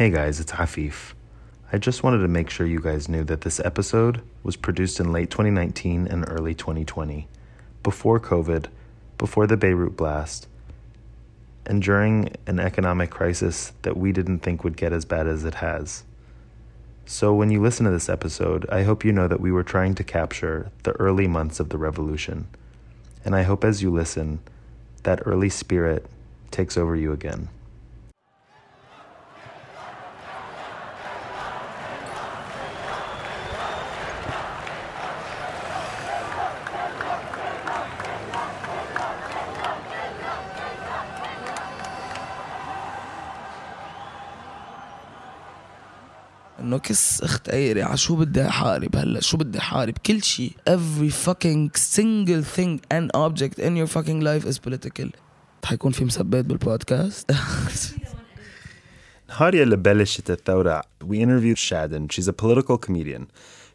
Hey guys, it's Afif. I just wanted to make sure you guys knew that this episode was produced in late 2019 and early 2020, before COVID, before the Beirut blast, and during an economic crisis that we didn't think would get as bad as it has. So, when you listen to this episode, I hope you know that we were trying to capture the early months of the revolution. And I hope as you listen, that early spirit takes over you again. كس اخت على شو بدي أحارب هلا؟ شو بدي أحارب؟ كل شيء every fucking single thing and object in your fucking life is political. حيكون في مسبات بالبودكاست. نهار اللي بلشت الثورة we interviewed Shadden. She's a political comedian.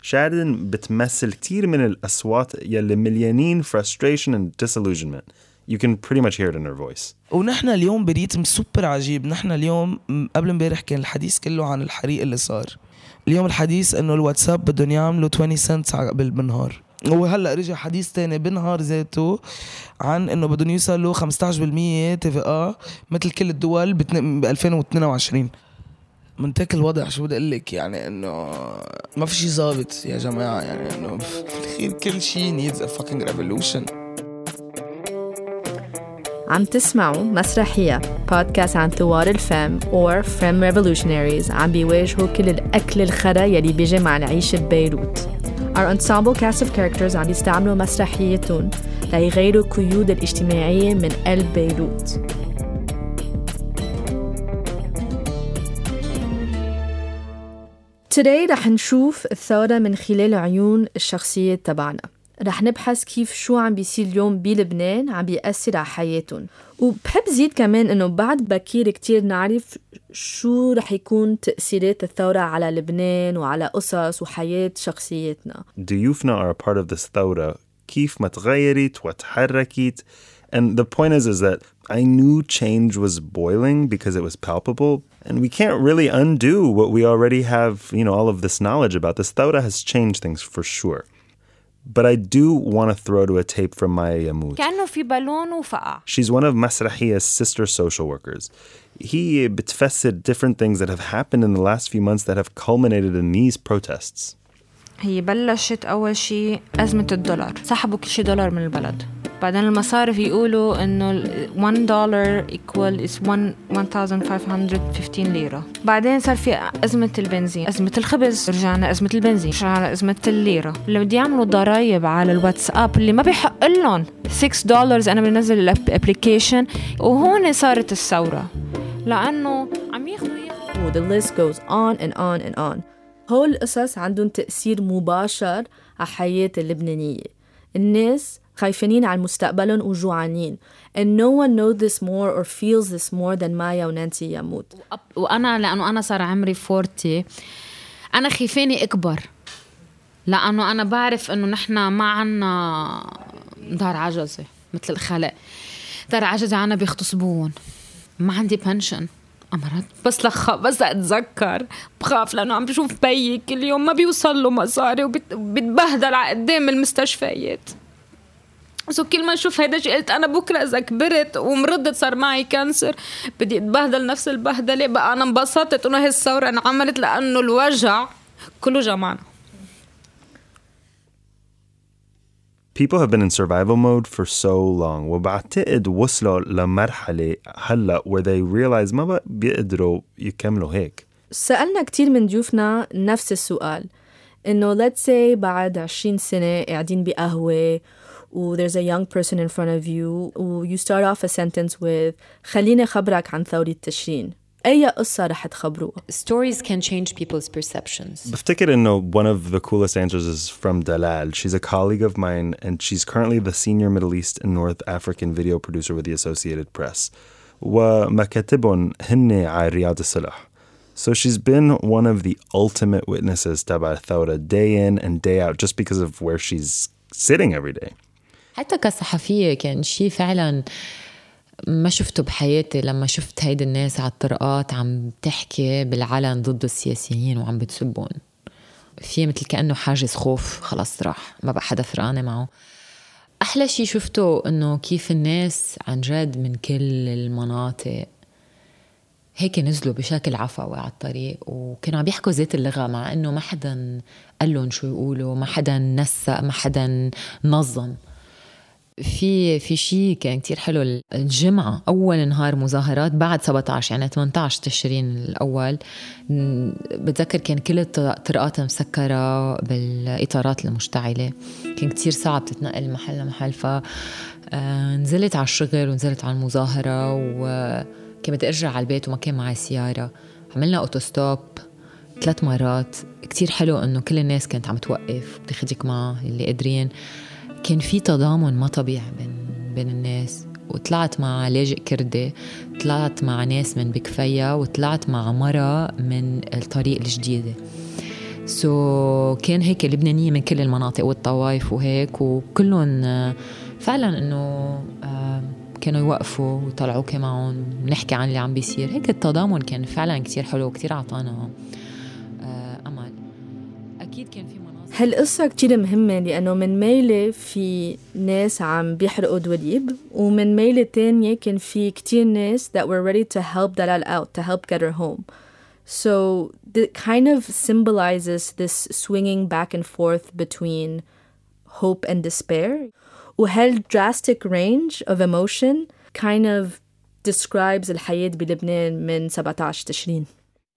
Shadden بتمثل كتير من الأصوات يلي مليانين frustration and disillusionment. You can pretty much hear it in her voice. ونحن اليوم بريتم سوبر عجيب. نحن اليوم قبل امبارح كان الحديث كله عن الحريق اللي صار. اليوم الحديث إنه الواتساب بدهم يعملوا 20 سنت بالنهار. وهلا رجع حديث تاني بالنهار ذاته عن إنه بدهم يوصلوا 15% تي في آه مثل كل الدول ب 2022 منتك الوضع شو بدي أقول لك؟ يعني إنه ما في شيء ظابط يا جماعة يعني إنه كل شيء needs a fucking revolution. عم تسمعوا مسرحية بودكاست عن ثوار الفم or Femme Revolutionaries عم بيواجهوا كل الأكل الخرا يلي بيجي مع العيش ببيروت. Our ensemble cast of characters عم بيستعملوا مسرحيتهم ليغيروا قيود الاجتماعية من قلب بيروت. Today رح نشوف الثورة من خلال عيون الشخصية تبعنا. رح نبحث كيف شو عم بيصير اليوم بلبنان عم بيأثر على حياتهم وبحب زيد كمان انه بعد بكير كتير نعرف شو رح يكون تأثيرات الثورة على لبنان وعلى قصص وحياة شخصياتنا ضيوفنا are a part of this ثورة كيف ما تغيرت وتحركت and the point is is that I knew change was boiling because it was palpable and we can't really undo what we already have you know all of this knowledge about this ثورة has changed things for sure but I do want to throw to a tape from Maya Yamut كأنه في بالون وفقع She's one of Masrahiya's sister social workers. هي بتفسر different things that have happened in the last few months that have culminated in these protests. هي بلشت أول شيء أزمة الدولار سحبوا كل شيء دولار من البلد بعدين المصارف يقولوا إنه ال 1 دولار 1 1515 ليرة بعدين صار في أزمة البنزين أزمة الخبز رجعنا أزمة البنزين رجعنا أزمة الليرة. اللي بدي يعملوا ضرايب على الواتساب اللي ما بيحق لهم. 6 دولار أنا بنزل الابلكيشن وهون صارت الثورة. لأنه عم ياخذوا و the list goes on and on and on. هول القصص عندهم تأثير مباشر على حياة اللبنانية. الناس خايفين على مستقبلهم وجوعانين. And no one knows this more or feels this more than مايا ونانسي ياموت أب- وأنا لأنه أنا صار عمري 40 أنا خيفاني أكبر. لأنه أنا بعرف إنه نحن ما عنا دار عجزة مثل الخلق. دار عجزة عنا بيغتصبون ما عندي بنشن أمرت؟ بس لخ بس أتذكر. بخاف لأنه عم بشوف بيي كل يوم ما بيوصل له مصاري وبتبهدل على قدام المستشفيات. سو كل ما أشوف هيدا الشيء قلت أنا بكرة إذا كبرت ومرضت صار معي كانسر بدي أتبهدل نفس البهدلة بقى أنا انبسطت إنه هي الثورة انعملت لأنه الوجع كله جمعنا People have been in survival mode for so long وبعتقد وصلوا لمرحلة هلأ where they realize ما بقى بيقدروا يكملوا هيك. سألنا كتير من ضيوفنا نفس السؤال إنه let's say بعد 20 سنة قاعدين بقهوة و there's a young person in front of you و you start off a sentence with خليني خبرك عن ثورة تشرين أي قصة رح تخبروها Stories can change people's perceptions. بفتكر انه one of the coolest answers is from Dalal. She's a colleague of mine and she's currently the senior Middle East and North African video producer with the Associated Press. ومكاتبهم هن على رياض الصلح. So she's been one of the ultimate witnesses تبع الثورة day in and day out just because of where she's sitting every day. حتى كصحفية كان شيء فعلا ما شفته بحياتي لما شفت هيدي الناس على الطرقات عم تحكي بالعلن ضد السياسيين وعم بتسبون في مثل كأنه حاجز خوف خلص راح ما بقى حدا فرقانة معه. أحلى شي شفته إنه كيف الناس عن جد من كل المناطق هيك نزلوا بشكل عفوي على الطريق وكانوا عم يحكوا ذات اللغة مع إنه ما حدا قال لهم شو يقولوا ما حدا نسق ما حدا نظم. في في شيء كان كتير حلو. الجمعة أول نهار مظاهرات بعد 17 يعني 18 تشرين الأول. بتذكر كان كل الطرقات مسكرة بالإطارات المشتعلة. كان كتير صعب تتنقل من محل لمحل. ف آه، على الشغل ونزلت على المظاهرة وكان بدي أرجع على البيت وما كان معي سيارة. عملنا أوتوستوب ثلاث مرات. كتير حلو إنه كل الناس كانت عم توقف بتاخدك معها اللي قادرين. كان في تضامن ما طبيعي بين بين الناس وطلعت مع لاجئ كردي طلعت مع ناس من بكفيا وطلعت مع مرة من الطريق الجديدة. سو so, كان هيك لبنانية من كل المناطق والطوائف وهيك وكلهم فعلا إنه آه، كانوا يوقفوا ويطلعوا معهم نحكي عن اللي عم بيصير. هيك التضامن كان فعلا كتير حلو وكتير عطانا هالقصة كتير مهمة لأنه من ميلة في ناس عم بيحرقوا دوليب ومن ميلة تانية كان في كتير ناس that were ready to help دلال out to help get her home so it kind of symbolizes this swinging back and forth between hope and despair وهال drastic range of emotion kind of describes الحياة بلبنان من 17 تشرين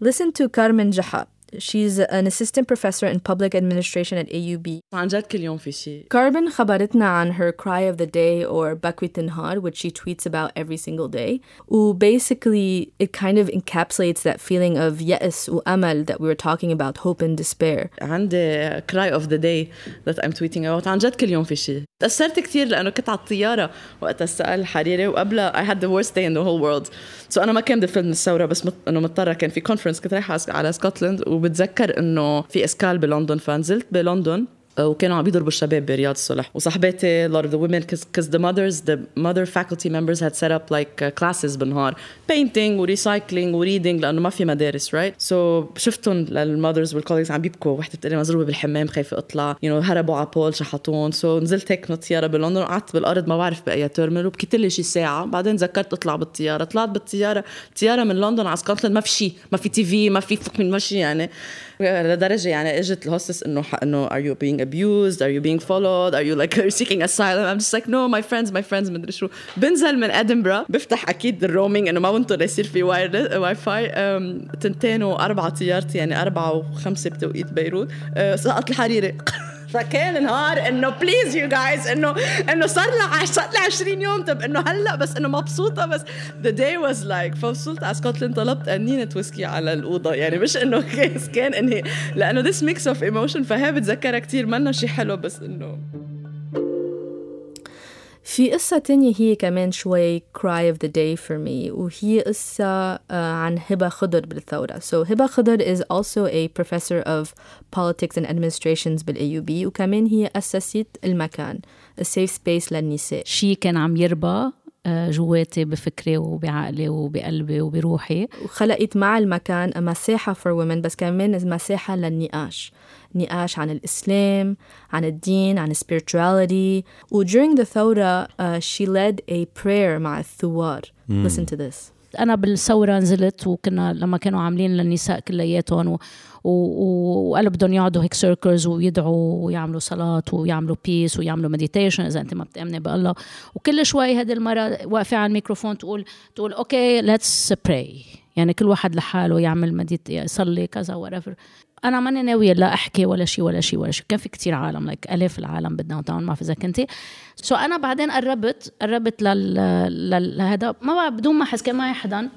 Listen to Carmen Jaha She's an assistant professor in public administration at AUB. عن جد كل يوم في شيء. Carbon خبرتنا عن her cry of the day or بكوة النهار which she tweets about every single day. و basically it kind of encapsulates that feeling of يأس وأمل that we were talking about hope and despair. عندي cry of the day that I'm tweeting about عن جد كل يوم في شيء. تأثرت كثير لأنه كنت على الطيارة وقتها سأل الحريري وقبلها I had the worst day in the whole world. So أنا ما كان بدي فيلم الثورة بس مت... إنه مضطرة كان في كونفرنس كنت رايحة على سكوتلاند وبتذكر إنه في إسكال بلندن فنزلت بلندن وكانوا عم يضربوا الشباب برياض الصلح. وصاحباتي a lot of the women because the mothers the mother faculty members had set up like uh, classes بالنهار. Painting و recycling و reading لأنه ما في مدارس right? So شفتهم لل mothers وال colleagues عم بيبكوا. وحدة بتقول لي مضروبه بالحمام خايفة أطلع. You know هربوا على بول شحطون so نزلت هيك من الطياره بلندن وقعدت بالأرض ما بعرف بأي terminal وبكيت لي شي ساعة. بعدين ذكرت أطلع بالطيارة. طلعت بالطيارة. الطياره من لندن على سكوتلاند ما في شيء ما في TV ما في فوق من مشي يعني. لدرجة يعني إجت ال hostess إنه إنه are you being abused? Are you being followed? Are you like are seeking asylum? I'm just like no my friends my friends مدري شو. بنزل من ادنبرا بفتح أكيد الرومينج إنه ما بنطر يصير في واي فاي تنتين وأربعة طيارتي يعني أربعة وخمسة بتوقيت بيروت. أه، سقط الحريري فكان نهار إنه بليز يو جايز إنه إنه صار لي صار لي 20 يوم. طب إنه هلأ بس إنه مبسوطة بس. ذا داي واز لايك فوصلت على سكوتلاند طلبت قنينه ويسكي على الأوضة. يعني مش إنه كيس كان اني لأنه ذس ميكس اوف ايموشن فهي بتذكرها كثير منا شيء حلو بس إنه في قصة تانية هي كمان شوي cry of the day for me وهي قصة uh, عن هبة خضر بالثورة. So هبة خضر is also a professor of politics and administrations بالAUB وكمان هي أسست المكان a safe space للنساء. شي كان عم يربى آه، جواتي بفكري وبعقلي وبقلبي وبروحي. وخلقت مع المكان مساحة for women بس كمان مساحة للنقاش. نقاش عن الإسلام عن الدين عن spirituality. و during the ثورة uh, she led a prayer مع الثوار. mm. listen to this. أنا بالثورة نزلت وكنا لما كانوا عاملين للنساء كلياتهم و... وقالوا بدهم يقعدوا هيك circles ويدعوا ويعملوا صلاة ويعملوا peace ويعملوا meditation إذا أنت ما بتأمني بالله. وكل شوي هذه المرة واقفة على الميكروفون تقول تقول okay let's pray يعني كل واحد لحاله يعمل meditate يصلي كذا whatever أنا ماني ناوية لا أحكي ولا شيء ولا شيء ولا شيء كان في كتير عالم like like الاف العالم بال downtown ما بعرف إذا كنتي. so so أنا بعدين قربت قربت لل لهذا. ما بعرف بدون ما أحس كان معي حدا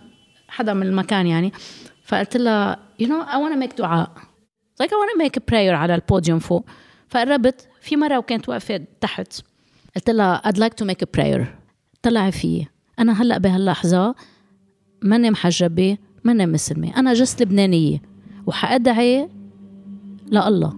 حدا من المكان يعني. فقلت لها you know I wanna make دعاء I wanna make a prayer على البوديوم فوق. فقربت في مرة وكانت واقفة تحت. قلت لها I'd like to make a prayer. طلع في أنا هلأ بهاللحظة ماني محجبة ماني مسلمة. أنا جست لبنانية. وحأدعي لله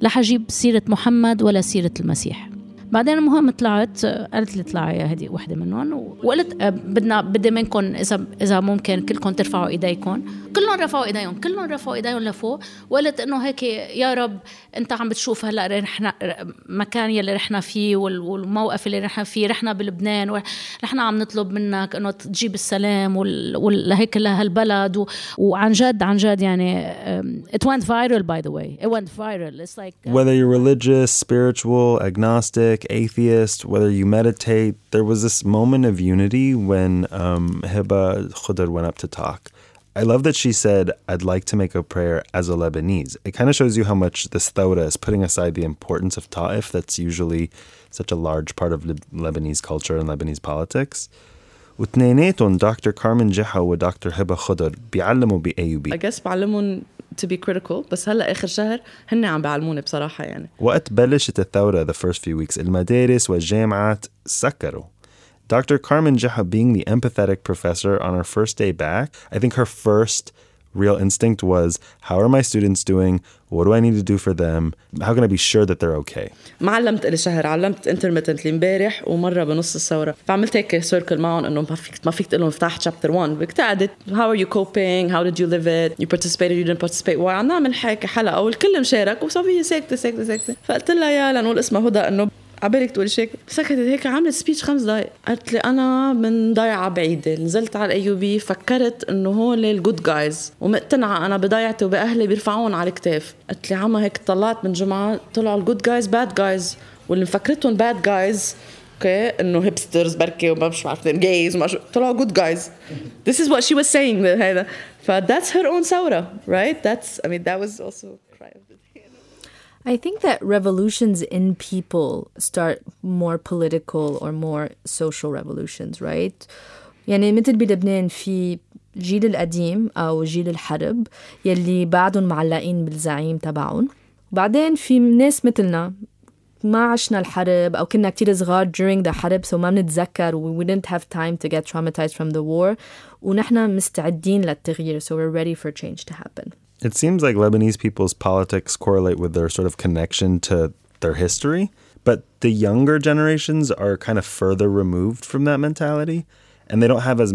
لا حجيب سيرة محمد ولا سيرة المسيح. بعدين المهم طلعت قالت لي طلعي هذه وحدة منهم وقلت آه، بدنا بدي منكم إذا إذا ممكن كلكم ترفعوا ايديكم كلهم رفعوا إيديهم كلهم رفعوا إيديهم لفوق وقلت إنه هيك يا رب أنت عم بتشوف هلأ رحنا مكان يلي رحنا فيه والموقف اللي رحنا فيه رحنا بلبنان ورحنا عم نطلب منك إنه تجيب السلام وهيك لهالبلد وعن جد عن جد يعني it went viral by the way. It went viral. It's like whether you're religious spiritual agnostic atheist whether you meditate there was this moment of unity when um, Hiba Khudr went up to talk I love that she said, I'd like to make a prayer as a Lebanese. It kind of shows you how much this thawra is putting aside the importance of ta'if, that's usually such a large part of Lebanese culture and Lebanese politics. واثنيناتهم دكتور كارمن جحا ودكتور هبه خضر بيعلموا بأيوبي. I guess بعلمهم to be critical بس هلأ آخر شهر هن عم بيعلموني بصراحة يعني. وقت بلشت الثورة the first few weeks المدارس والجامعات سكروا. Dr. Carmen Jaha being the empathetic professor on our first day back, I think her first real instinct was how are my students doing what do I need to do for them how can I be sure that they're okay ما علمت لي شهر علمت intermittently امبارح ومره بنص الثوره فعملت هيك سيركل معهم انه ما فيك ما فيك تقول لهم افتح chapter 1 بقعدت how are you coping how did you live it you participated you didn't participate وعم نعمل هيك حلقه والكل مشارك وصفيه ساكته ساكته ساكته فقلت لها يا لنقول اسمها هدى انه عبالك تقولي شيء سكتت هيك عملت سبيتش خمس دقائق قالت لي أنا من ضيعه بعيدة نزلت على الايوبي فكرت إنه هول الجود جايز ومقتنعة أنا بضيعتي وبأهلي بيرفعون على الكتاف. قالت لي عما هيك طلعت من جمعة طلعوا الجود جايز باد جايز واللي مفكرتهم باد جايز أوكي إنه هيبسترز بركي وما مش بعرف جايز وما طلعوا جود جايز this is what she was saying هذا. ف that's her own ثوره right that's I mean that was also I think that revolutions in people start more political or more social revolutions, right? يعني مثل بلبنان في جيل القديم أو جيل الحرب يلي بعدهم معلقين بالزعيم تبعهم بعدين في ناس مثلنا ما عشنا الحرب أو كنا كتير صغار during the حرب so ما بنتذكر we didn't have time to get traumatized from the war ونحن مستعدين للتغيير so we're ready for change to happen it seems like Lebanese people's politics correlate with their sort of connection to their history, but the younger generations are kind of further removed from that mentality, and they don't have as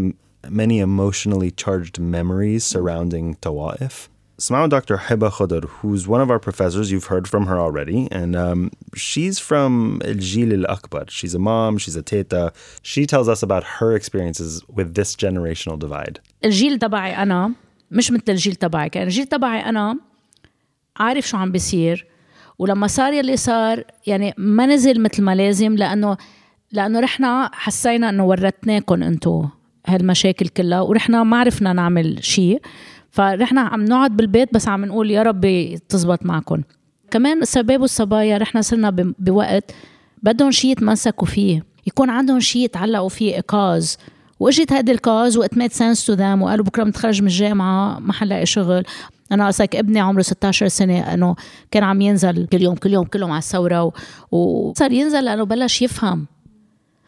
many emotionally charged memories surrounding Tawa'if. Smile Dr. Hiba Khadr, who's one of our professors, you've heard from her already, and um, she's from El Jil Al Akbar. She's a mom, she's a teta. She tells us about her experiences with this generational divide. El Jil تبعي أنا مش مثل الجيل تبعي. كان الجيل تبعي أنا عارف شو عم بيصير ولما صار يلي صار يعني ما نزل مثل ما لازم لأنه لأنه رحنا حسينا إنه ورتناكم أنتو هالمشاكل كلها ورحنا ما عرفنا نعمل شيء فرحنا عم نقعد بالبيت بس عم نقول يا ربي تزبط معكم كمان الشباب والصبايا رحنا صرنا بوقت بدهم شيء يتمسكوا فيه. يكون عندهم شيء يتعلقوا فيه إيقاظ وإجت هيدي ال cause what made sense to them وقالوا بكرة بنتخرج من الجامعة ما حنلاقي شغل. أنا قصدك ابني عمره 16 سنة إنه كان عم ينزل كل يوم كل يوم كل يوم على الثورة وصار ينزل لأنه بلش يفهم.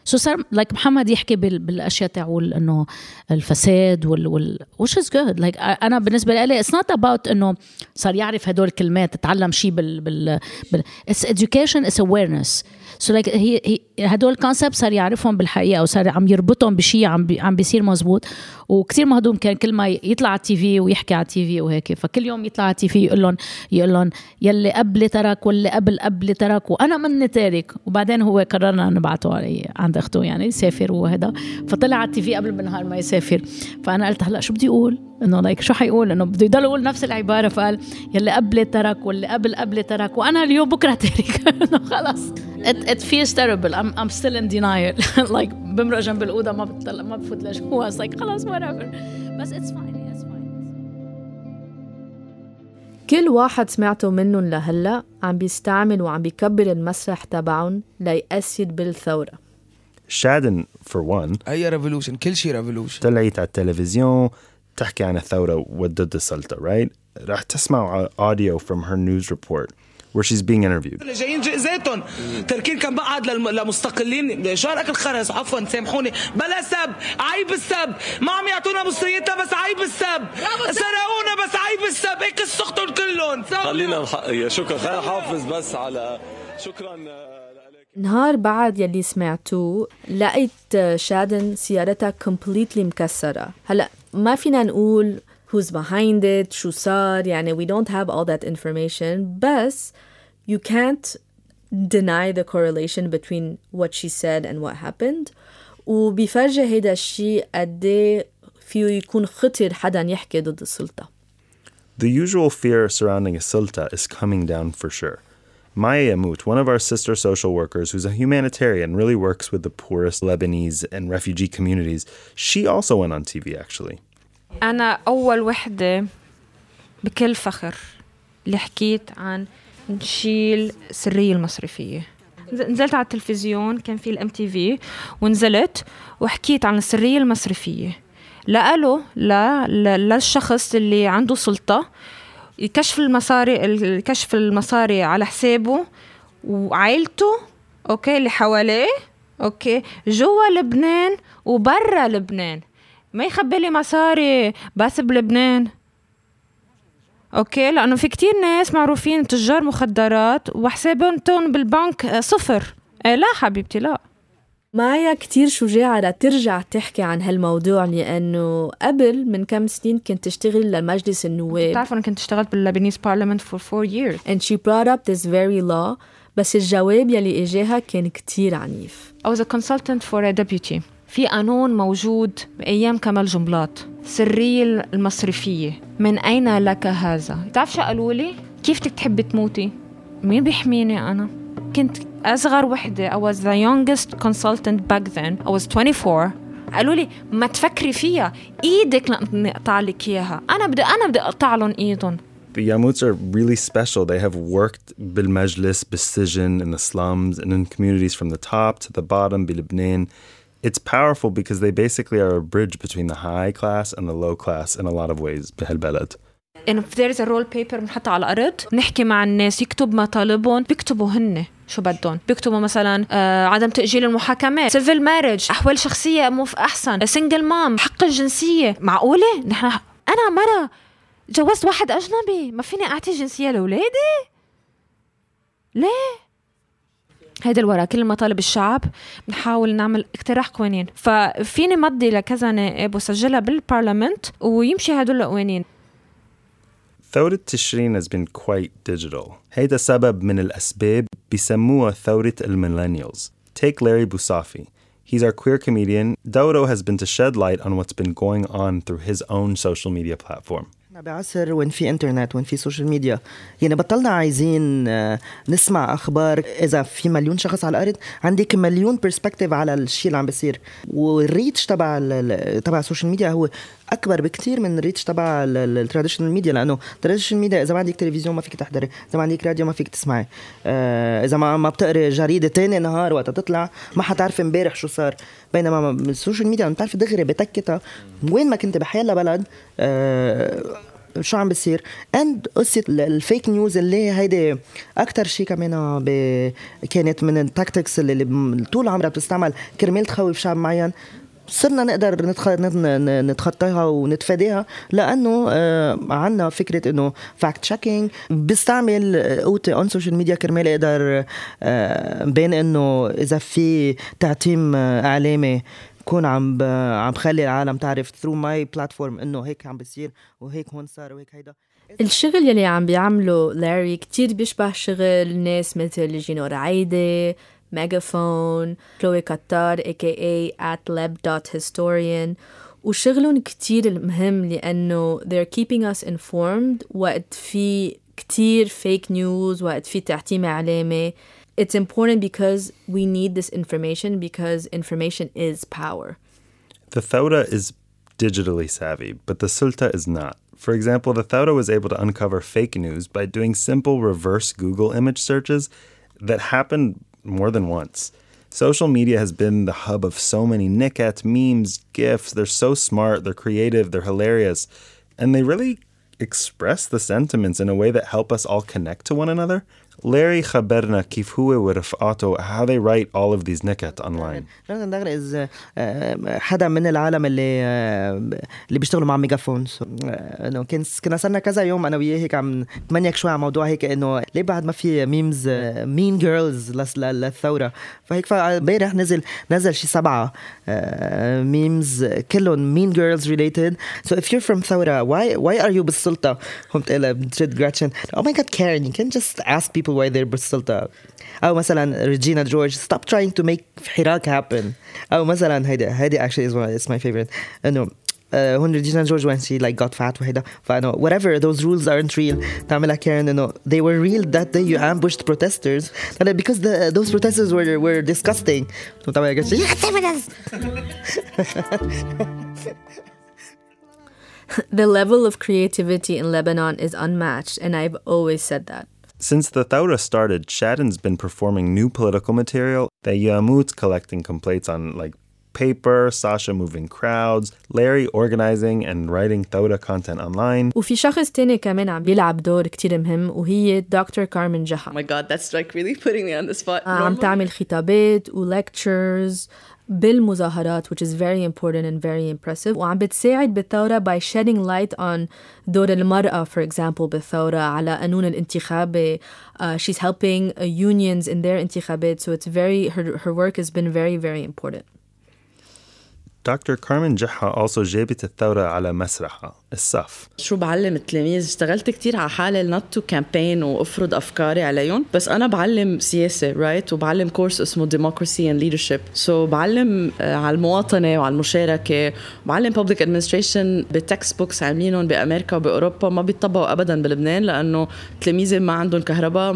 so صار like محمد يحكي بالأشياء تاعول إنه الفساد وال وال which is good. Like أنا بالنسبة لي it's not about إنه صار يعرف هدول الكلمات تتعلم شيء بال بال, بال it's education is awareness. so like هي هدول ال concept صار يعرفهم بالحقيقة وصار عم يربطهم بشيء عم بي عم بيصير مزبوط. وكثير مهضوم كان كل ما يطلع على ال TV ويحكي على ال TV وهيك. فكل يوم يطلع على ال TV يقول لهم يقول لهم يلي قبلي ترك واللي قبل قبلي ترك. وأنا مني تارك. وبعدين هو قررنا نبعته علي عند أخته يعني يسافر وهذا فطلع على ال TV قبل بالنهار ما يسافر. فأنا قلت هلأ شو بدي أقول؟ إنه like شو حيقول؟ إنه بده يضل يقول نفس العبارة. فقال يلي قبلي ترك واللي قبل قبلي ترك. وأنا اليوم بكرة تارك. إنه خلص. It, feels terrible. I'm, I'm still in denial. Like بمرق جنب الأوضة ما بتطلع ما بفوت لجوا. It's like خلص whatever. بس it's fine. It's fine. كل واحد سمعته منهم لهلا عم بيستعمل وعم بيكبر المسرح تبعهم لي assist بالثورة. شادن for one. a revolution كل شيء revolution طلعت على التلفزيون تحكي عن الثورة وضد السلطة right? راح تسمعوا audio from her news report. Where she's being interviewed. جايين جئزاتهم تركين كان بقعد لمستقلين. شهر اكل خرز عفوا سامحوني. بلا سب. عيب السب. ما عم يعطونا مصريتنا بس عيب السب. سرقونا بس عيب السب. هيك سختهم كلهم خلينا يا شكرا. خلينا نحافظ بس على شكرا نهار بعد يلي سمعتوه لقيت شادن سيارتها completely مكسرة. هلا ما فينا نقول who's behind it شو صار يعني we don't have all that information بس you can't deny the correlation between what she said and what happened وبيفرجي هيدا الشيء قد إيه فيه يكون خطر حدا يحكي ضد السلطة The usual fear surrounding a sulta is coming down for sure. Maya Yamut, one of our sister social workers who's a humanitarian, really works with the poorest Lebanese and refugee communities, she also went on TV actually. أنا أول وحدة بكل فخر اللي حكيت عن نشيل السرية المصرفية. نزلت على التلفزيون كان في الام تي في ونزلت وحكيت عن السرية المصرفية. لقاله لا للشخص اللي عنده سلطة كشف المصاري كشف المصاري على حسابه وعائلته okay اللي حواليه okay جوا لبنان وبرا لبنان. ما يخبي لي مصاري بس بلبنان. okay لأنه في كتير ناس معروفين تجار مخدرات وحساباتهم بالبنك صفر. إيه لا حبيبتي لا. مايا كتير شجاعة لترجع تحكي عن هالموضوع لأنه قبل من كم سنين كنت تشتغل لمجلس النواب. بتعرف أنا كنت أشتغلت بال Lebanese parliament for four years. And she brought up this very law بس الجواب يلي إجاها كان كتير عنيف. I was a consultant for a deputy. في قانون موجود بأيام كمال جنبلاط السرية المصرفية من أين لك هذا؟ بتعرف شو قالوا لي؟ كيف تحبي تموتي؟ مين بيحميني أنا؟ كنت أصغر وحدة I was the youngest consultant back then I was 24 قالوا لي ما تفكري فيها إيدك نقطع لك إياها أنا بدي أنا بدي أقطع لهم إيدهم The Yamuts are really special. They have worked بالمجلس, بالسجن, in the slums, and in communities from the top to the bottom, بلبنان. It's powerful because they basically are a bridge between the high class and the low class in a lot of ways بهالبلد. And if there is a roll paper بنحطها على الأرض نحكي مع الناس يكتب مطالبهم بيكتبوا هن شو بدهم. بيكتبوا مثلا آه عدم تأجيل المحاكمات سيفل مارج أحوال شخصية مو أحسن سنجل مام حق الجنسية. معقولة؟ نحن أنا مرة جوزت واحد أجنبي ما فيني أعطي جنسية لأولادي؟ ليه؟ هيدا الورا كل مطالب الشعب بنحاول نعمل اقتراح قوانين ففيني مضي لكذا نائب وسجلها بالبرلمنت ويمشي هدول القوانين ثورة تشرين has been quite digital. هيدا سبب من الأسباب بيسموها ثورة الميلينيالز. Take Larry Busafi. He's our queer comedian. Dodo has been to shed light on what's been going on through his own social media platform. بعصر وين في انترنت وين في social media يعني بطلنا عايزين نسمع أخبار. إذا في مليون شخص على الأرض عندك مليون perspective على الشيء اللي عم بيصير. وال reach تبع تبع ال social media هو أكبر بكثير من ال reach تبع ال traditional media لأنه ال traditional media إذا ما عندك تلفزيون ما فيك تحضري إذا ما عندك راديو ما فيك تسمعي. إذا ما ما بتقري جريدة تاني نهار وقت تطلع ما حتعرفي امبارح شو صار. بينما ال social media بتعرفي دغري بتكتها وين ما كنت بحيالا بلد شو عم بيصير and قصة ال fake news اللي هيدي أكثر شيء كمان كانت من ال tactics اللي, اللي طول عمرها بتستعمل كرمال تخوف شعب معين. صرنا نقدر نتخطاها ونتفاداها لأنه عندنا فكرة إنه fact checking بيستعمل قوتي on social media كرمال يقدر بين إنه إذا في تعتيم إعلامي كون عم. عم بخلي العالم تعرف through my platform إنه هيك عم بيصير وهيك هون صار وهيك هيدا الشغل يلي عم بيعمله لاري كتير بيشبه شغل ناس مثل جينو رعايدة ميجافون كلوي كتار aka atlab.historian وشغلهم كتير مهم لأنه they're keeping us informed وقت في كتير fake news وقت في تعتيم إعلامي it's important because we need this information because information is power. The Thauda is digitally savvy, but the Sulta is not. For example, the Thauda was able to uncover fake news by doing simple reverse Google image searches that happened more than once. Social media has been the hub of so many nickets, memes, GIFs. They're so smart, they're creative, they're hilarious, and they really express the sentiments in a way that help us all connect to one another. Larry خبرنا كيف هو ورفقاته how they write all of these نكت online. جوناثان داغر از حدا من العالم اللي آه، اللي بيشتغلوا مع ميجافون. So, آه، انه كان كنا صرنا كذا يوم أنا وياه هيك عم نتمنيك شوي على موضوع هيك إنه ليه بعد ما في memes Mean Girls للثورة؟ فهيك امبارح نزل نزل شي سبعة memes كلهم Mean Girls related so if you're from ثورة why why are you بالسلطة? قمت قلها بترد جراتشن أو ماي جاد كارن يو كان جست اسك بيبل واي they're بالسلطه او مثلا ريجينا جورج stop trying to make حراك happen او مثلا هيدا هيدي actually is one it's my favorite انه uh, when Regina George when she like got fat وهيدا فانه whatever those rules aren't real تعملها كارن انه they were real that day you ambushed protesters and because the, those protesters were were disgusting تعملها قالت you can't say this The level of creativity in Lebanon is unmatched, and I've always said that. Since the Thawra started, Shadden's been performing new political material. The Yamut collecting complaints on like paper, Sasha moving crowds, Larry organizing and writing Thawra content online. وفي شخص تاني كمان عم بيلعب دور كتير مهم وهي دكتور كارمن جحا Oh my god, that's like really putting me on the spot. عم Normal- تعمل خطابات و lectures بالمظاهرات which is very important and very impressive وعم بتساعد بالثورة by shedding light on دور المرأة for example بالثورة على قانون الانتخابي uh, she's helping uh, unions in their انتخابات so it's very her, her work has been very very important Dr. Carmen Jaha also جابت الثورة على مسرحها الصف. شو بعلم التلاميذ؟ اشتغلت كتير على حالي not to campaign وافرض افكاري عليهم بس أنا بعلم سياسة right right? وبعلم كورس اسمه democracy and leadership so بعلم آه، على المواطنة وعلى المشاركة. بعلم public administration ب textbooks عاملينهم بأمريكا وبأوروبا. ما بيطبقوا ابدا بلبنان لأنه تلاميذي ما عندهم كهرباء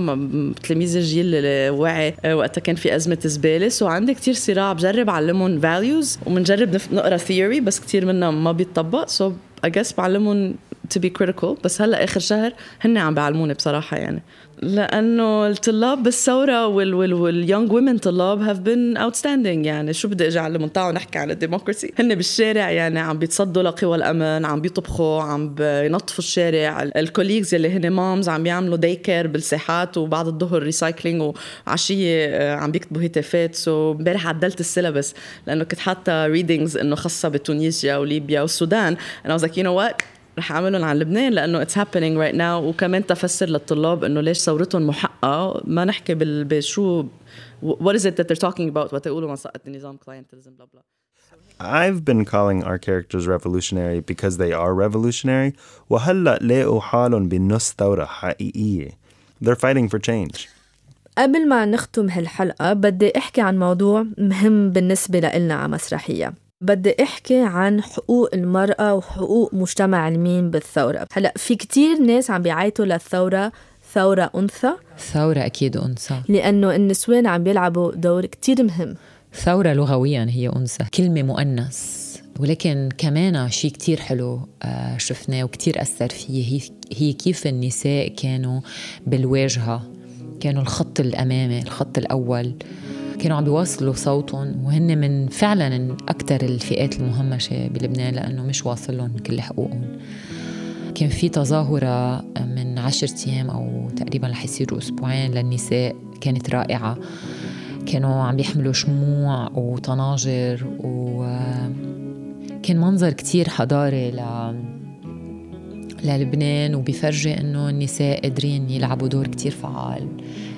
تلاميذ الجيل اللي وعي آه، وقتها كان في أزمة زبالة. so عندي كتير صراع بجرب أعلمهم values وبنجرب نقرأ theory بس كتير منها ما بيطبق. so I guess بعلمهم to be critical بس هلا آخر شهر هن عم بيعلموني بصراحة يعني. لأنه الطلاب بالثورة وال وال وال young women طلاب have been outstanding يعني. شو بدي أجي أعلمهم؟ تعالوا نحكي عن ال democracy هن بالشارع يعني عم بيتصدوا لقوى الأمن عم بيطبخوا عم بينظفوا الشارع. ال colleagues اللي هن moms عم بيعملوا day care بالساحات وبعد الظهر recycling وعشية آه، عم بيكتبوا هتافات so امبارح عدلت ال syllabus لأنه كنت حاطة readings إنه خاصة ب Tunisia وليبيا والسودان. أنا was like you know what? رح أعلمهم عن لبنان لأنه it's happening right now. وكمان تفسر للطلاب إنه ليش ثورتهم محققة. ما نحكي بال بشو what is it that they're talking about? وتقولوا نسقط النظام clientelism blah blah I've been calling our characters revolutionary because they are revolutionary. وهلأ لاقوا حالهم بنص ثورة حقيقية. They're fighting for change. قبل ما نختم هالحلقة بدي أحكي عن موضوع مهم بالنسبة لإلنا على مسرحية. بدي أحكي عن حقوق المرأة وحقوق مجتمع المين بالثورة. هلأ في كتير ناس عم بيعيطوا للثورة ثورة أنثى. ثورة أكيد أنثى. لأنه النسوان عم بيلعبوا دور كتير مهم. ثورة لغويا هي أنثى كلمة مؤنث. ولكن كمان شيء كتير حلو آه، شفناه وكتير أثر فيه هي, هي كيف النساء كانوا بالواجهة كانوا الخط الأمامي الخط الأول. كانوا عم بيواصلوا صوتهم. وهن من فعلا أكثر الفئات المهمشة بلبنان لأنه مش واصل لهم كل حقوقهم. كان في تظاهرة من عشرة أيام أو تقريبا رح يصيروا أسبوعين للنساء كانت رائعة. كانوا عم يحملوا شموع وطناجر وكان منظر كتير حضاري ل... للبنان وبيفرجي إنه النساء قادرين يلعبوا دور كتير فعال.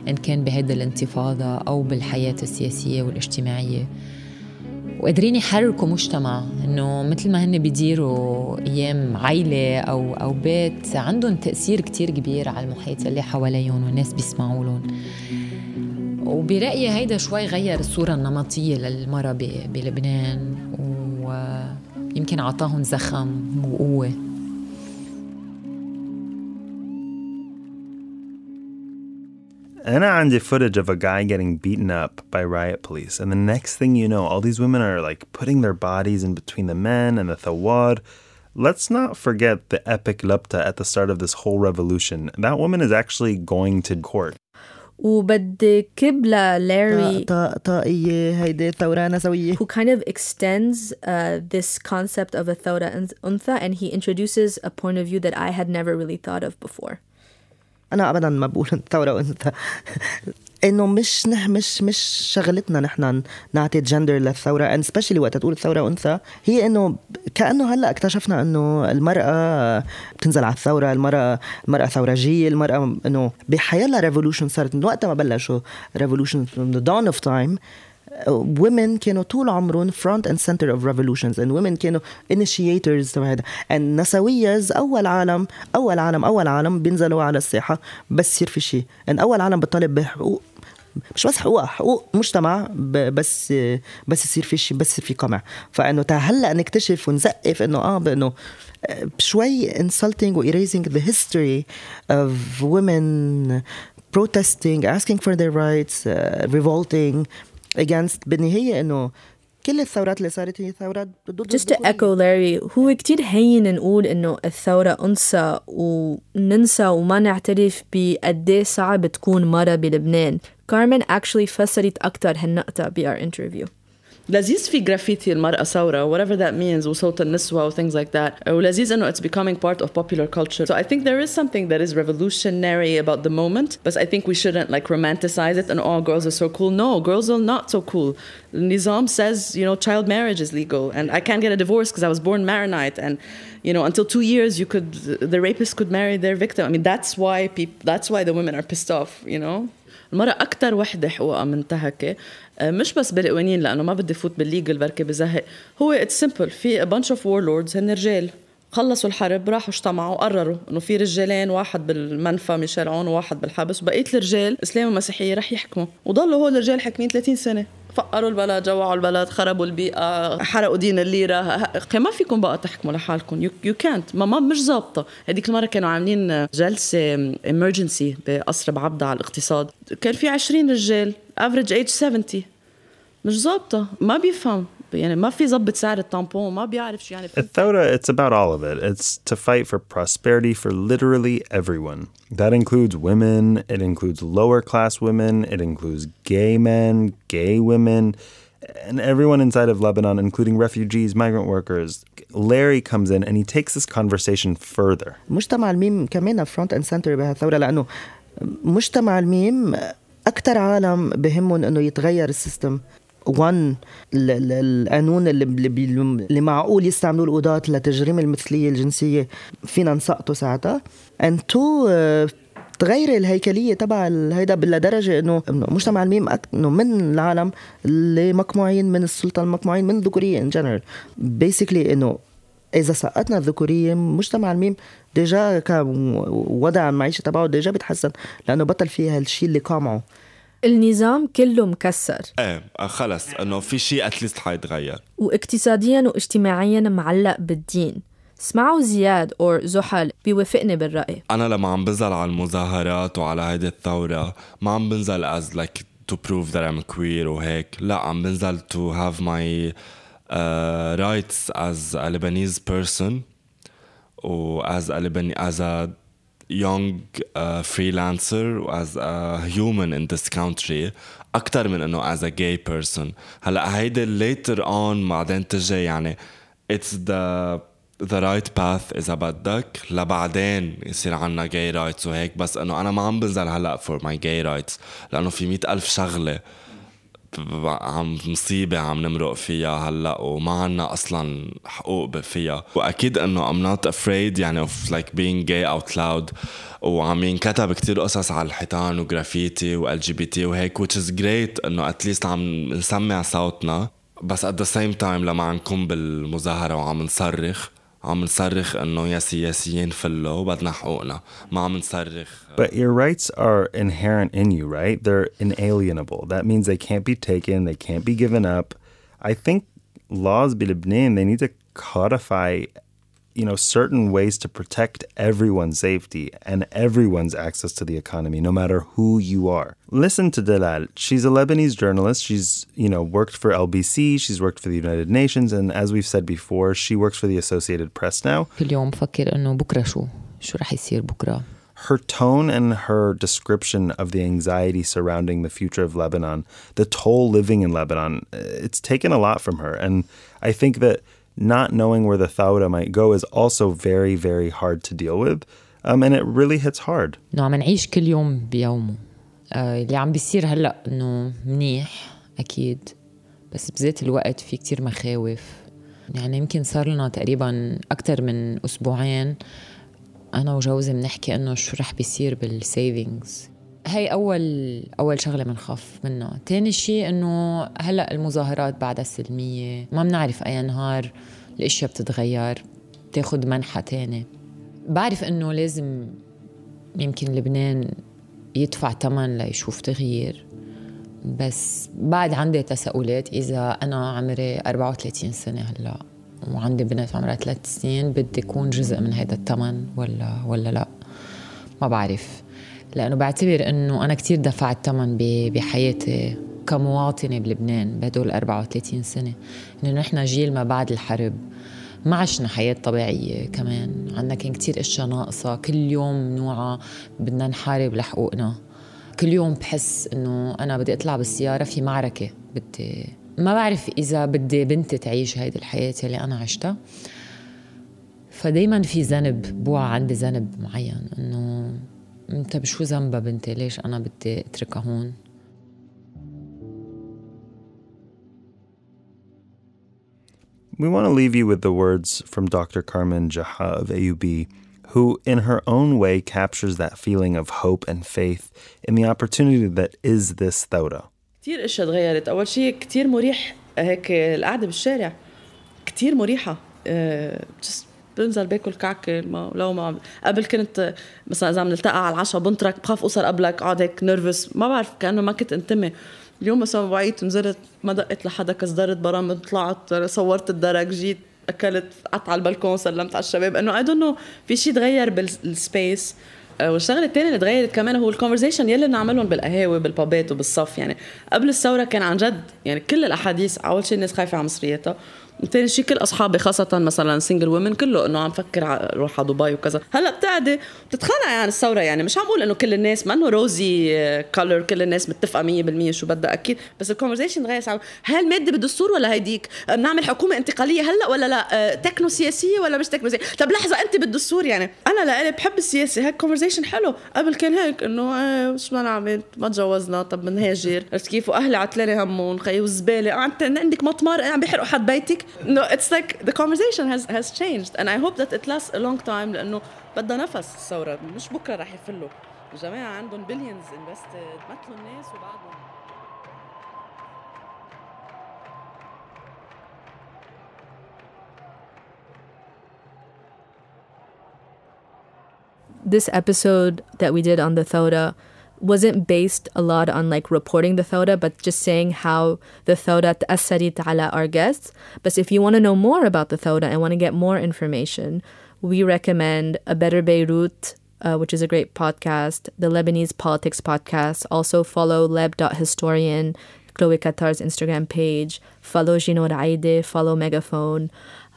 إن كان بهيدا الانتفاضة أو بالحياة السياسية والاجتماعية. وقادرين يحركوا مجتمع إنه مثل ما هن بيديروا أيام عيلة أو أو بيت عندهم تأثير كتير كبير على المحيط اللي حواليهم والناس بيسمعوا لهم. وبرأيي هيدا شوي غير الصورة النمطية للمرأة ب- بلبنان ويمكن عطاهم زخم وقوة أنا عندي footage of a guy getting beaten up by riot police, and the next thing you know, all these women are like putting their bodies in between the men and the thawad. Let's not forget the epic Lupta at the start of this whole revolution. That woman is actually going to court. وبدي كب لاري طا- طاقية هيدي ثورة نسوية who kind of extends uh, this concept of a thawra untha and he introduces a point of view that I had never really thought of before. أنا ابدا ما بقول ثورة وانثى إنه مش نح مش مش شغلتنا نحن نعطي جندر للثورة and especially وقت تقول الثوره انثى هي إنه كأنه هلأ اكتشفنا إنه المرأة بتنزل على الثورة المراه المرأة ثورجيه المرأة إنه بحيالله revolution صارت من وقت ما بلشوا ريفولوشن from the dawn of time. Women كانوا طول عمرهم front and center of revolutions and women كانوا initiators تبع هذا. And نسويز أول عالم أول عالم أول عالم بينزلوا على الساحة بس يصير في شيء. And أول عالم بيطالب بحقوق. مش بس حقوق حقوق مجتمع بس بس يصير في شيء بس في قمع. فإنه هلأ نكتشف ونزقف إنه آه بإنه شوي insulting و erasing the history of women protesting asking for their rights uh, revolting. Against بالنهاية إنه كل الثورات اللي صارت هي ثورات ضد Just to echo Larry هو كتير هين نقول إنه الثورة أنثى وننسى وما نعترف بقد صعب تكون مرة بلبنان. كارمن actually فسرت أكتر هالنقطة ب our interview. لذيذ في جرافيتي المرأة ثورة whatever that means وصوت النسوة و things like that ولذيذ إنه it's becoming part of popular culture so I think there is something that is revolutionary about the moment but I think we shouldn't like romanticize it and oh girls are so cool no girls are not so cool Nizam says you know child marriage is legal and I can't get a divorce because I was born Maronite and you know until two years you could the rapist could marry their victim I mean that's why people that's why the women are pissed off you know المرأة أكثر وحدة حقوقها منتهكة مش بس بالقوانين لأنه ما بدي فوت بال legal بركي بزهق. هو it's simple في bunch of warlords هن رجال. خلصوا الحرب راحوا اجتمعوا قرروا إنه في رجالين واحد بالمنفى ميشيل عون وواحد بالحبس. وبقيه الرجال إسلام ومسيحيه رح يحكموا. وضلوا هول الرجال حاكمين 30 سنة. فقروا البلد جوعوا البلد خربوا البيئة حرقوا دين الليرة. ما فيكم بقى تحكموا لحالكم. يو كانت ما, مش ظابطة. هذيك المرة كانوا عاملين جلسة emergency بقصر بعبدة على الاقتصاد. كان في 20 رجال average age 70 مش ظابطة. ما بيفهم. يعني ما في ظبط سعر التامبون ما بيعرف شو يعني الثورة it's about all of it it's to fight for prosperity for literally everyone that includes women it includes lower class women it includes gay men gay women and everyone inside of Lebanon including refugees migrant workers Larry comes in and he takes this conversation further مجتمع الميم كمان فرونت اند سنتر بهالثورة لأنه مجتمع الميم أكثر عالم بهمهم إنه يتغير السيستم 1 القانون اللي, اللي معقول يستعملوه القضاة لتجريم المثلية الجنسية فينا نسقطه ساعتها. And 2 تغير الهيكلية تبع هيدا لدرجة إنه مجتمع الميم إنه من العالم اللي مقموعين من السلطة المقموعين من الذكورية in general basically إنه إذا سقطنا الذكورية مجتمع الميم déjà كوضع المعيشة تبعه déjà بتحسن لأنه بطل فيها الشيء اللي قامعه. النظام كله مكسر. إيه خلص إنه في شيء at least حيتغير. واقتصاديا واجتماعيا معلق بالدين. اسمعوا زياد اور زحل بيوافقني بالرأي. أنا لما عم بنزل على المظاهرات وعلى هيدي الثورة ما عم بنزل as like to prove that I'm queer وهيك لا عم بنزل to have my uh, rights as a Lebanese person و as a Lebanese as a young uh, freelancer as a human in this country أكتر من إنه as a gay person هلا هيدي later on بعدين تجي يعني it's the the right path إذا بدك لبعدين يصير عنا gay rights وهيك بس إنه أنا ما عم بنزل هلا for my gay rights لأنه في مئة ألف شغلة عم مصيبة عم نمرق فيها هلأ وما عنا أصلا حقوق فيها. وأكيد إنه I'm not afraid يعني of like being gay out loud. وعم ينكتب كتير قصص على الحيطان وجرافيتي وال LGBT وهيك which is great إنه at least عم نسمع صوتنا. بس at the same time لما عم نكون بالمظاهرة وعم نصرخ عم نصرخ انه يا سياسيين فلوا وبدنا حقوقنا ما عم نصرخ But your rights are inherent in you, right? They're inalienable. That means they can't be taken, they can't be given up. I think laws بلبنان they need to codify you know certain ways to protect everyone's safety and everyone's access to the economy no matter who you are. Listen to delal. She's a lebanese journalist. She's you know worked for lbc she's worked for the united nations. And as we've said before she works for the associated press now. her tone and her description of the anxiety surrounding the future of Lebanon, the toll living in Lebanon, it's taken a lot from her. And I think that not knowing where the Thawra might go is also very, very hard to deal with. Um, and it really hits hard. انه عم نعيش كل يوم بيومه آه اللي عم بيصير هلأ إنه منيح أكيد بس بذات الوقت في كتير مخاوف يعني يمكن صار لنا تقريبا أكثر من أسبوعين أنا وجوزي بنحكي إنه شو رح بيصير بالسيفينجز هي اول أول شغلة بنخاف منها تاني شيء إنه هلأ المظاهرات بعدها سلميه ما بنعرف أي نهار الأشياء بتتغير بتاخد منحى تاني بعرف إنه لازم يمكن لبنان يدفع ثمن ليشوف تغيير. بس بعد عندي تساؤلات إذا أنا عمري 34 سنة هلأ وعندي بنت عمرها ثلاث سنين بدي أكون جزء من هذا الثمن ولا ولا لأ؟ ما بعرف. لأنه بعتبر إنه أنا كثير دفعت ثمن بحياتي كمواطنة بلبنان بهدول 34 سنة. إنه نحن جيل ما بعد الحرب. ما عشنا حياة طبيعية كمان. عنا كان كتير أشياء ناقصة. كل يوم نوعى بدنا نحارب لحقوقنا. كل يوم بحس إنه أنا بدي أطلع بالسيارة في معركة. بدي ما بعرف إذا بدي بنتي تعيش هيدي الحياة اللي أنا عشتها. فدايما في ذنب بوعى عندي ذنب معين. إنه انت بشو ذنبها بنتي ليش أنا بدي اتركها هون We want to leave you with the words from Dr. Carmen Jaha of AUB, who, in her own way, captures that feeling of hope and faith in the opportunity that is this ثورة. كثير اشياء تغيرت اول شيء كثير مريح هيك القعده بالشارع كثير مريحه أه just بنزل باكل كعكه ما لو ما قبل كنت مثلا إذا بنلتقى على العشاء بنطرك بخاف اوصل قبلك اقعد هيك نرفز ما بعرف كأنه ما كنت انتمي. اليوم مثلا وعيت نزلت ما دقت لحدا كسدرت برامج طلعت صورت الدرج جيت أكلت قعدت على البلكون سلمت على الشباب إنه I don't know في شيء تغير بال space والشغلة الثانية اللي تغيرت كمان هو ال conversations يلي بنعملهم بالقهاوي بال pub ات وبالصف يعني قبل الثورة كان عن جد يعني كل الأحاديث أول شيء الناس خايفة على مصرياتها. ثاني شيء كل أصحابي خاصة مثلا single women كله إنه عم فكر أروح على دبي وكذا. هلأ بتقعدي بتتخانقي عن الثورة يعني. مش عم بقول إنه كل الناس ما إنه rosy color كل الناس متفقة 100% شو بدها أكيد بس ال conversation تغير هل الماده بالدستور ولا هيديك؟ بنعمل حكومة انتقالية هلأ ولا لا؟ تكنو سياسية ولا مش تكنو سياسية؟ طب لحظة أنت بالدستور يعني. أنا لإلي بحب السياسة هيك conversation حلو. قبل كان هيك إنه إيه شو بدنا نعمل؟ ما تجوزنا طب بنهاجر. عرفت كيف؟ وأهلي عتلاني همهم خي والزباله عندك مطمار عم بيحرقوا حد بيتك. no it's like the conversation has has changed and I hope that it lasts a long time لأنه بدها نفس الثورة مش بكرة رح يفلوا الجماعة عندهم billions invested مثلوا الناس وبعدهم This episode that we did on the Thoda wasn't based a lot on like reporting the Thawda, but just saying how the Thawda ta'assarit ala our guests. But if you want to know more about the Thawda and want to get more information, we recommend A Better Beirut, uh, which is a great podcast, the Lebanese Politics Podcast. Also follow leb.historian, Chloe Qatar's Instagram page, follow Gino Raide, follow Megaphone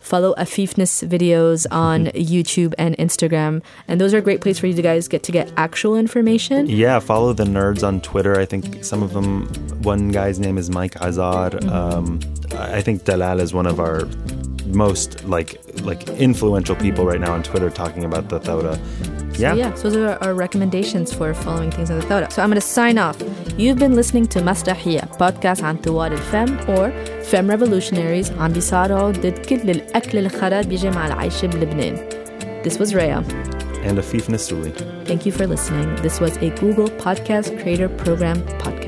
follow Afifness videos on YouTube and Instagram. And those are a great place for you guys get to get actual information. Yeah, follow the nerds on Twitter. I think some of them, one guy's name is Mike Azar. Mm-hmm. Um, I think Dalal is one of our most like like influential people right now on Twitter talking about the. Yeah. So yeah, so those are our recommendations for following things on the Thawra. So I'm going to sign off. You've been listening to Mastahia, podcast عن ثوار الفم or Fem Revolutionaries عم بيصارعوا ضد كل الأكل الخرا بيجي مع العيشة بلبنان. This was Rhea. And Afif Nasuli. Thank you for listening. This was a Google Podcast Creator Program podcast.